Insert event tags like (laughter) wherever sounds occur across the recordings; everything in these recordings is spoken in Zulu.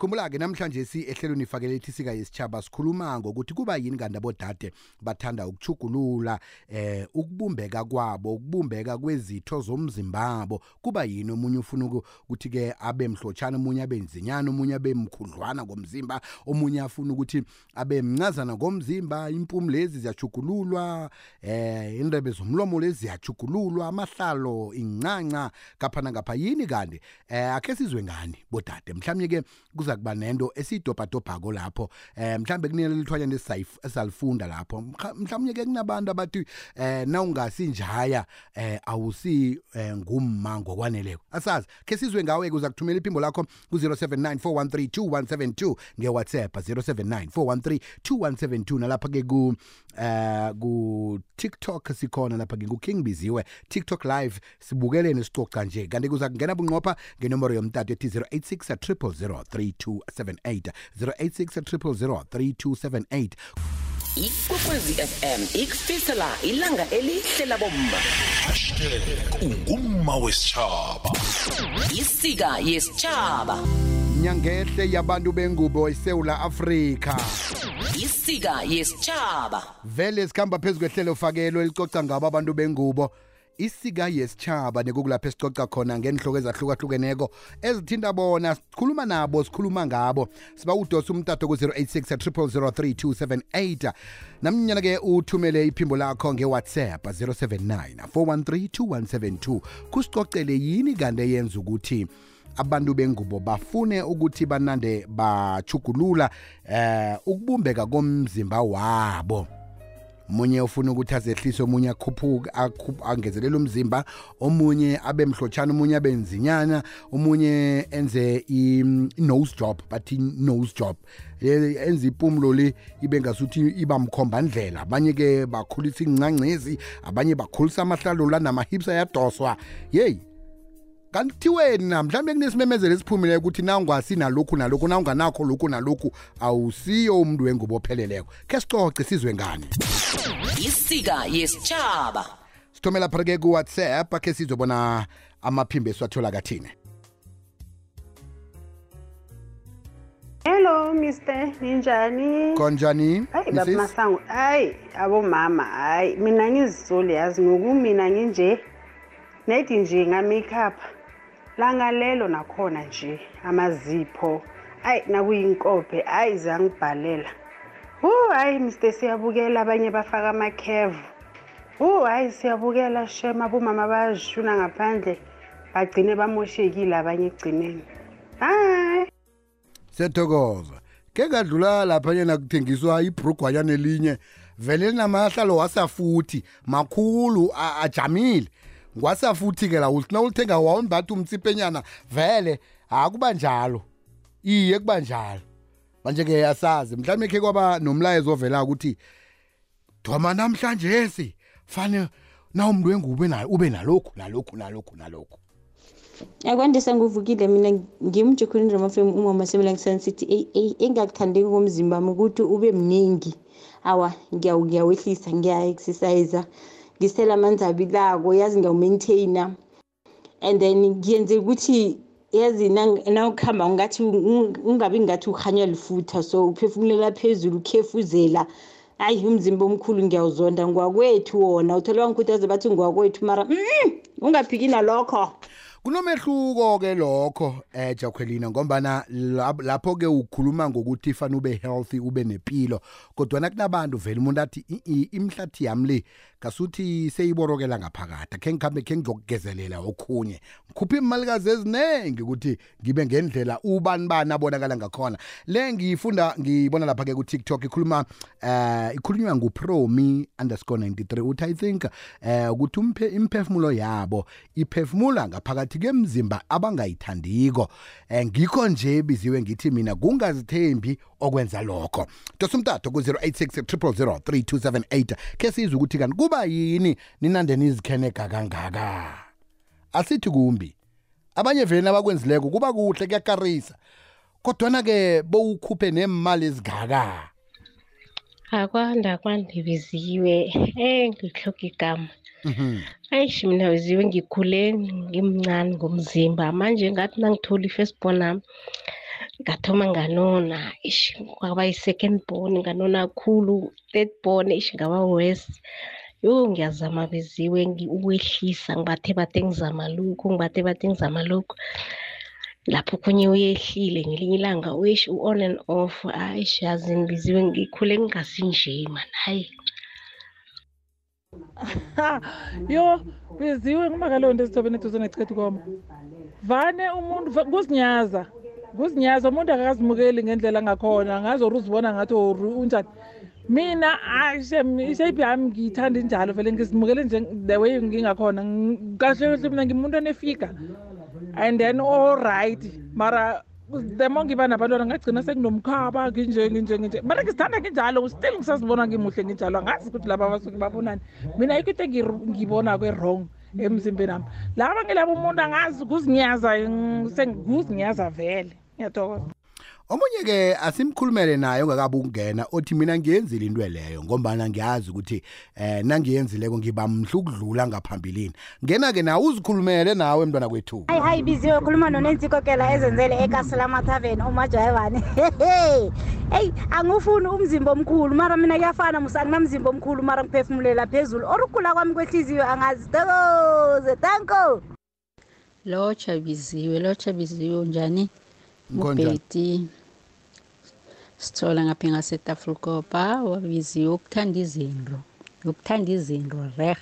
khumbula-ke namhlanje si ehlelweni ifakele ithisika yesitshaba sikhuluma ngokuthi kuba yini kanti abodade bathanda ukuchugulula eh ukubumbeka kwabo ukubumbeka kwezitho zomzimbabo. Kuba yini omunye ufuna uku- ukuthi-ke abe mhlotshana omunye abe nzinyana omunye abe mkhudlwana ngomzimba omunye afuna ukuthi abe mncazana ngomzimba. Impumi lezi ziyachugululwa eh indebe zomlomo lezi ziyachugululwa amahlalo incanca kapha nangapha yini kanti eh akhe sizwe ngani bodade? Mhlawumnye ke kuza kuba nento esiyidobhadobhako lapho. Eh mhlawumbe kunele lithwanyana esalifunda lapho Mkha- mhlawumnye ke kunabantu abathi eh nawungasinjaya eh awusi eh, ngumma ngokwaneleko. Asazi khe sizwe ngawe kuza kuthumela iphimbo lakho ku-079 ngewhatsapp 079 nalapha ke ku eh ku TikTok sikhona lapha ke ku King Biziwe. TikTok live sibukelene sicoca nje. Kanti kuza kungena bunqopha ngenombolo yomtato ethi 086 3278 086 3278 ikwekwezi fm ikufisela ilanga elihle labomma. Ungumma wesitshaba isika yesitshaba nyangehle yabantu bengubo eSouth Africa isika yesitshaba vele sikhamba phezulu kwehlelo fakelo elicoca ngabo abantu bengubo isika yesitshaba nekukulapho esicoca khona ngenhloko ezahlukahlukeneko ezithinta bona sikhuluma nabo sikhuluma ngabo. Siba udosa umtato ku-086 0003278 namnyana-ke uthumele iphimbo lakho ngewhatsapp 079 413 kusicocele yini kanti eyenza ukuthi abantu bengubo bafune ukuthi banande bachugulula eh ukubumbeka komzimba wabo? Munye ufuna ukuthi azehlise omunye akhuphuke akhuph- angezelele umzimba omunye abe mhlotshana omunye abe nzinyana omunye enze i- i-nose job bathi nose job Eh, enze impumulo le ibe ngasuthi iba mkhomba ndlela. Abanye ke bakhulisa incancezi abanye bakhulisa amahlalo la nama-hips ayadoswa. Yeyi. Kanti kuthiweni na mhlawumbe kunesimemezelo esiphumileyo ukuthi na ungasi nalokhu nalokhu na unganakho lokhu nalokhu awusiyo umntu wengubo opheleleko khe sicoce sizwe ngani isika yesitshaba sithomela phake ku-whatsapp akhe sizobona amaphimbo esiwathola kathini Hello Mr. Ninjani? konjani Hayi Mrs.? baba Masango, hayi abomama, hayi mina ngizisoli yazi ngokumina nginje. Nethi nje nga makeup. Langa lelo nakhona nje amazipho. Hayi nakuyinkope, hayi zangibhalela. Hu hayi Mr siyabukela abanye bafaka ama curve. Hu hayi siyabukela shema abomama bayashuna ngaphandle. Bagcine bamoshekile abanye egcineni. Hayi siyathokoza ke kadlula lapha yena kuthengiswa ibrugwanyana elinye vele linamahlalo wasafuthi makhulu a- ajamile ngwasafuthi-ke la uthi na ulithenga wawumbathi umtsipenyana vele akuba njalo. Iye kuba njalo. Manje-ke asazi mhlawumbe khe kwaba nomlayezo ovela ukuthi thoma namhlanje si fane na umuntu wengubo na- ube nalokhu nalokhu nalokhu nalokhu. Akwandisa nguvukile mina ngimjukhulini ramafem umama semela sun city engakuthandeki komzimba wami ukuthi ube mningi. Awa ngiyawu- ngiyawehlisa ngiya-exercise ngisela amanzi abilako yazi ngiyawumaintaina. And then ngiyenze ukuthi yazi nawukuhamba ngathi ungabi ngathi ukhanywa lifutha so uphefumulela phezulu ukhefuzela hayi umzimba omkhulu ngiyawuzonda. Ngwakwethu wona uthole wangikhuthaze bathi ngwakwethu mara mm, ungaphiki nalokho kunomehluko ke lokho eh Jaqueline ngombana lapho ke ukhuluma ngokuthi fana ube healthy ube nepilo kodwa nakunabantu vele umuntu athi "I- i- imhlathi yami le kasuthi seyiborokela ngaphakade khe ngikhambe khe ngizokugezelela okhunye. Ngikhupha imalikazi eziningi ukuthi ngibe ngendlela ubani bani abonakala ngakhona. Le ngifunda ngibona lapha ke ku TikTok ikhuluma eh ikhulunywa nguPromi underscore 93 uthi I think eh ukuthi umphe imphefumulo yabo iphefumula ngaphakathi kemzimba abangayithandiko. Eh ngikho nje biziwe ngithi mina kungazithembi okwenza lokho. Dosa umtato ku 086 3278 ke sizwe ukuthi kanti kuba yini? Ninande nizikheneka kangaka? Asithi kumbi. Abanye vele abakwenzileko kuba kuhle kuyakarisa. Kodwana ke bowukhuphe nemali ezigaka akwanda kwandibiziwe eh ngihloka igama. Ayishi mina biziwe ngikhule ngimncane ngomzimba. Manje ngathi nangithola i-firstborn ami ngathoma nganona. Ishi kwaba yi-second born nganona khulu. Third born ishi ngaba west yo ngiyazama beziwe uwehlisa ukwehlisa. Ngibathe bathe ngizama lokhu ngibathe bathe ngizama lokhu lapho khunye uyehlile ngelinye ilanga wish u-on and off ayish yazi ngibiziwe ngikhule ngingasinje man hayi (laughs) yo biziwe ngumakaleyo nto esithobeni eduze nechitha koma vane umuntu va- kuzinyaza kuzinyaza umuntu akakazimukeli ngendlela angakhona ngazi or uzibona ngathi or unjani. Mina ishape yami ngiyithanda injalo vele ngizimukele nje the way ngingakhona. Ng- kahle kahle mina ngimuntu onefiga and then all right. Mara the more ngiba nabantwana ngagcina senginomkhaba nginje nginje nginje. Mara ngizithanda nginjalo still ngisazibona ngimuhle nginjalo. Angazi ukuthi laba abasuke babonani. Mina ayikho into ngibona kwe-wrong emzimbeni wami. Laba ngilaba umuntu angazi kuzinyaza mm, ng- sengikuzinyaza vele ngiyathokoza omunye-ke asimkhulumele naye ongakabi ukungena othi mina ngiyenzile into leyo ngombana ngiyazi ukuthi eh nangiyenzileko ngiba mhle ukudlula ngaphambilini. Ngena-ke nawe uzikhulumele nawe mntwana kwethu. Hayi hayi biziwe khuluma nonensi kokela ezenzele ekasela tavern umajayivane (laughs) eyi angifuni umzimba omkhulu mara mina kuyafana musa anginamzimba omkhulu mara ngiphefumulela phezulu. Or ukugula kwami kwehliziyo angazi. Tokoze tanko. Lotsha biziwe lotsha biziwe unjani? Ngikhonjani? ubheti sithola ngaphi ngasetafulkopa wabiziwe ukuthanda izinto ukuthanda izinto reh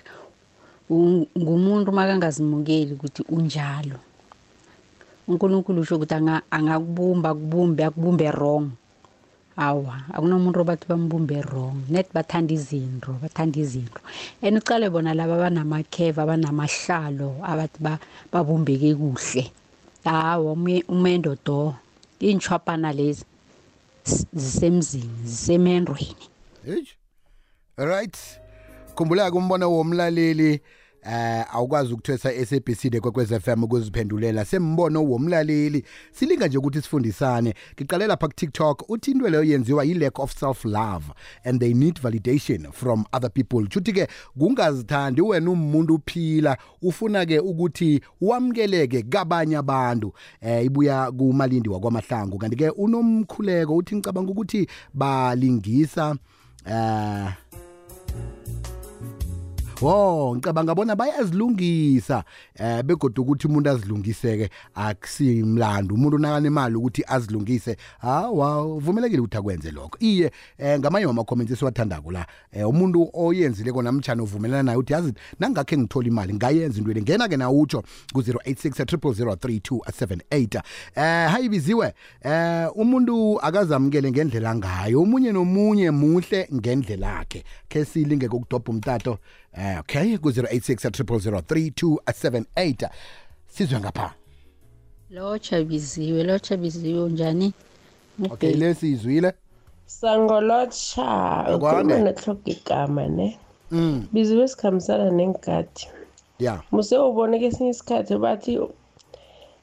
U- ngumuntu makangazimukeli ukuthi unjalo. Unkulunkulu usho ukuthi anga- angakubumba akubumbe akubumbe wrong. Awa akunomuntu obathi bambumbe wrong. Net bathanda izinto bathanda izinto. And ucale bona laba abanamakheva abanamahlalo abathi ba- babumbeke kuhle. Hawa ume- umendo do iintshwapana lezi. z- zisemzini zisemendweni Eish. right khumbula-ke umbono womlaleli eh awukwazi ukuthwesa SABC de kwekwez FM ukuziphendulela. Sembono womlaleli. Silinga nje ukuthi sifundisane. Ngiqale lapha ku TikTok uthi into leyo yenziwa yi lack of self love and they need validation from other people. Chuthi ke kungazithandi wena umuntu uphila ufuna ke ukuthi wamkeleke kabanye abantu. Eh ibuya kumalindi wakwamahlangu. Kanti ke unomkhuleko uthi ngicabanga ukuthi balingisa eh Wo ngicabanga bona bayazilungisa eh begodwa ukuthi umuntu azilungiseke akusimlando umuntu nakanemali ukuthi azilungise hawa uvumelekile ukuthi akwenze lokho. Iye eh ngamanye wama comments esiwathandako la eh umuntu oyenzile kona mtjana uvumelana naye uthi yazi nangakhe ngithola imali ngayenza into le ngena ke na utsho ku 0860003278 eh hayibiziwe eh umuntu akazamukele ngendlela ngayo. Umunye nomunye muhle ngendlela yakhe ke silinge kokudobha umtato. Eh okay ku 0860003278 sizwe ngapha. Lotsha biziwe lotsha biziwe unjani? Okay lesizwile sangolotsha Akwande. ukhuluma nehloga igama ne? Mm. Biziwe esikhambisana nengadi. Yeah muse ubone kesinye isikhathi bathi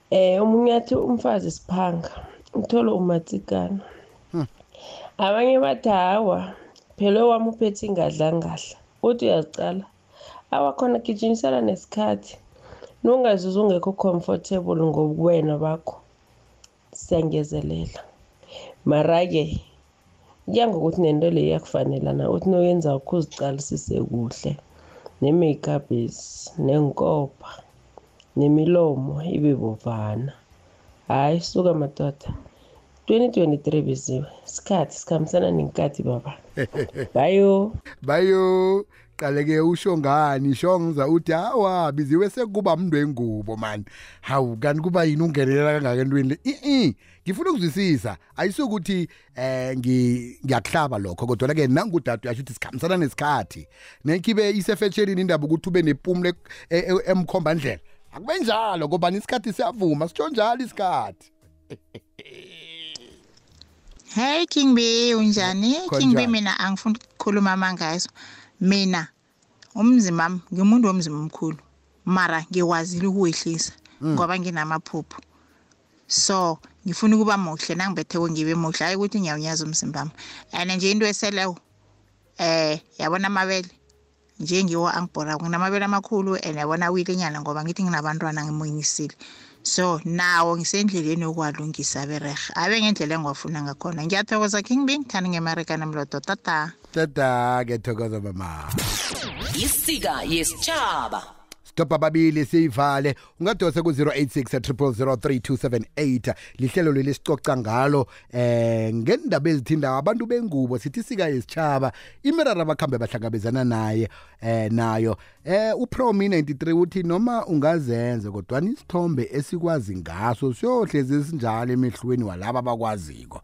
eh omunye athi umfazi siphanga uthole umatsikana abanye bathi hawa phela wami uphethe ingadla ngahla. Uthi uyazicala. Awakhona gijimisela nesikhathi. Nungazizwa ungekho comfortable ngobuwena bakho. Siyangezelela. Mara-ke kuya ngokuthi nento le iyakufanela na? Uthi noyenza ukuzicalisise kuhle ne-makeup nenkopha nemilomo ibe bovana hhayi suka madoda. 2023 biziwe isikhathi sikhambisana nenkathi baba. Bayo. (laughs) Bayo. Qaleke usho ngani? Shongiza uthi hawa biziwe sekuba mntu wengubo man. Hawu kanti kuba yini ungenelela kangaka entweni le? I ngifuna ukuzwisisa. Ayisukuthi eh ngi- ngiyakuhlaba lokho kodwa ke nangudade uyasho ukuthi sikhambisana nesikhathi. Nekhibe isefetshelini indaba ukuthi ube nepumule emkhomba ndlela. Akube njalo ngoba isikhathi siyavuma sitsho njalo isikhathi. (laughs) Hey King B unjani? King B mina angifuni ukukhuluma amangazo. Mina umzimba wami ngimuntu womzimba omkhulu. Mara ngikwazile ukuwehlisa ngoba nginamaphupho. So ngifuna ukuba muhle nangibetheko ngibe muhle hayi ukuthi ngiyawunyaza umzimba wami. And nje into eseleyo eh yabona amabele nje ngiwo angibhora nginamabele amakhulu and yabona wile nyana ngoba ngithi nginabantwana ngimunyisile so nawo ngisendleleni yokuwalungisa berehe abe ngendlela engiwafuna ngakhona. Ngiyathokoza king bin khani ngemarikana mlodo tata. Tata-ke thokoza mama. Isika yesitshaba stop ababili siyivale. Ungadose ku-086 3278 lihlelo leli sicoca ngalo eh ngendaba ezithinda abantu bengubo sithi sika yesitshaba imirara abakhambe bahlangabezana naye eh nayo. Eh upromi 93 uthi noma ungazenze kodwa isithombe esikwazi ngaso siyohlezi sinjalo emehlweni walaba abakwaziko.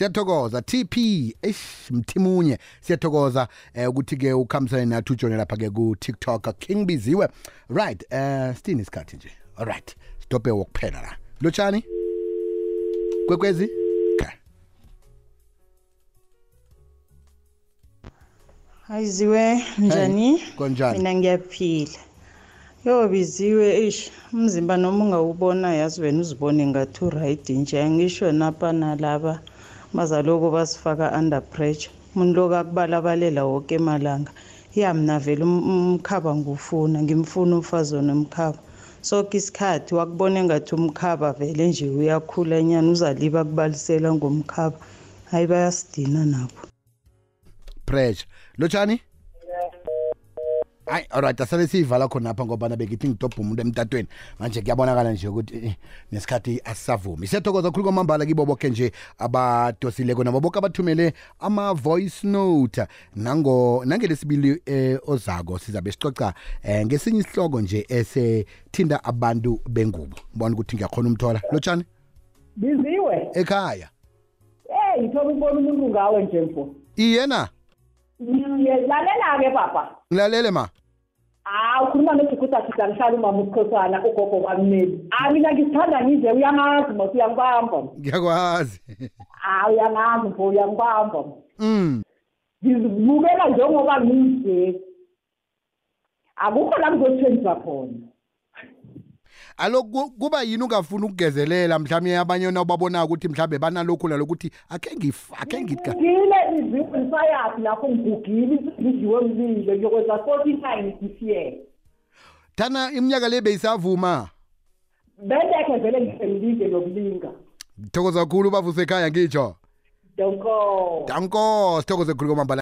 Siyathokoza TP eish mthimunye siyathokoza eh ukuthi ke ukhambisane nathi ujone lapha ke ku TikTok King Biziwe right eh sithini isikhathi nje all right stophe wokuphela la lotshani kwekwezi okay. Ayiziwe njani? konjani? Mina ngiyaphila. Yo biziwe ish umzimba noma ungawubona yazi wena uzibone ngathi uright nje angisho napha nalaba bazaloko basifaka under pressure. Umuntu lokakubalabalela wonke emalanga. Ya mina vele um- umkhaba ngufuna ngimfuna umfazi onomkhaba. Sonke isikhathi wakubona ngathi umkhaba vele nje uyakhula nyana uzaliba kubalisela ngomkhaba. Hayi bayasidina nabo. pressure lotshani hayi alright asale siyivala khonapha ngoba bekithi ngidobha umuntu emtatweni. Manje kuyabonakala nje ukuthi eh, nesikhathi asisavumi. Siyathokoza khulu kwamambala kibo boke nje abadosileko nabo boke abathumele ama-voice note. Nango nangelesibili eh, ozako sizabe sicoca eh, ngesinye isihloko nje esethinda abantu bengubo. Bona ukuthi ngiyakhona umthola lotshani? Biziwe. Ekhaya. Eyi thoba ukubona umuntu ngawe nje mfo iye na lalela-ke papa. Ngilalele ma? Hawu ukhuluma nojukudajuda ngihlala umama usikhosana ugogo kwamneli hayi mina ngisithanda ngize uyangazi mos uyangibamba. Ngiyakwazi. Hayi uyangazi mfo uyangibamba. Mm. Ngizibukela njengoba nginje akukho la ngizothenjwa khona. Alo ku- kuba yini ungafuni ukugezelela? Mhlawumbe abanye nawubabonako ukuthi mhlawumbe banalokhu nalokuthi akhe ngif akhe ngika ngile iziwe ngisayazi lapho ngigugile ngidliwe mlilo ngiyokwenza forty nine this year. Thana iminyaka le beyisavuma? Bendekhe vele ngisemlinde nokulinga. Thokoza kakhulu bavuse ekhaya ngitsho. Donko danko sithokoze khulu kwamambala.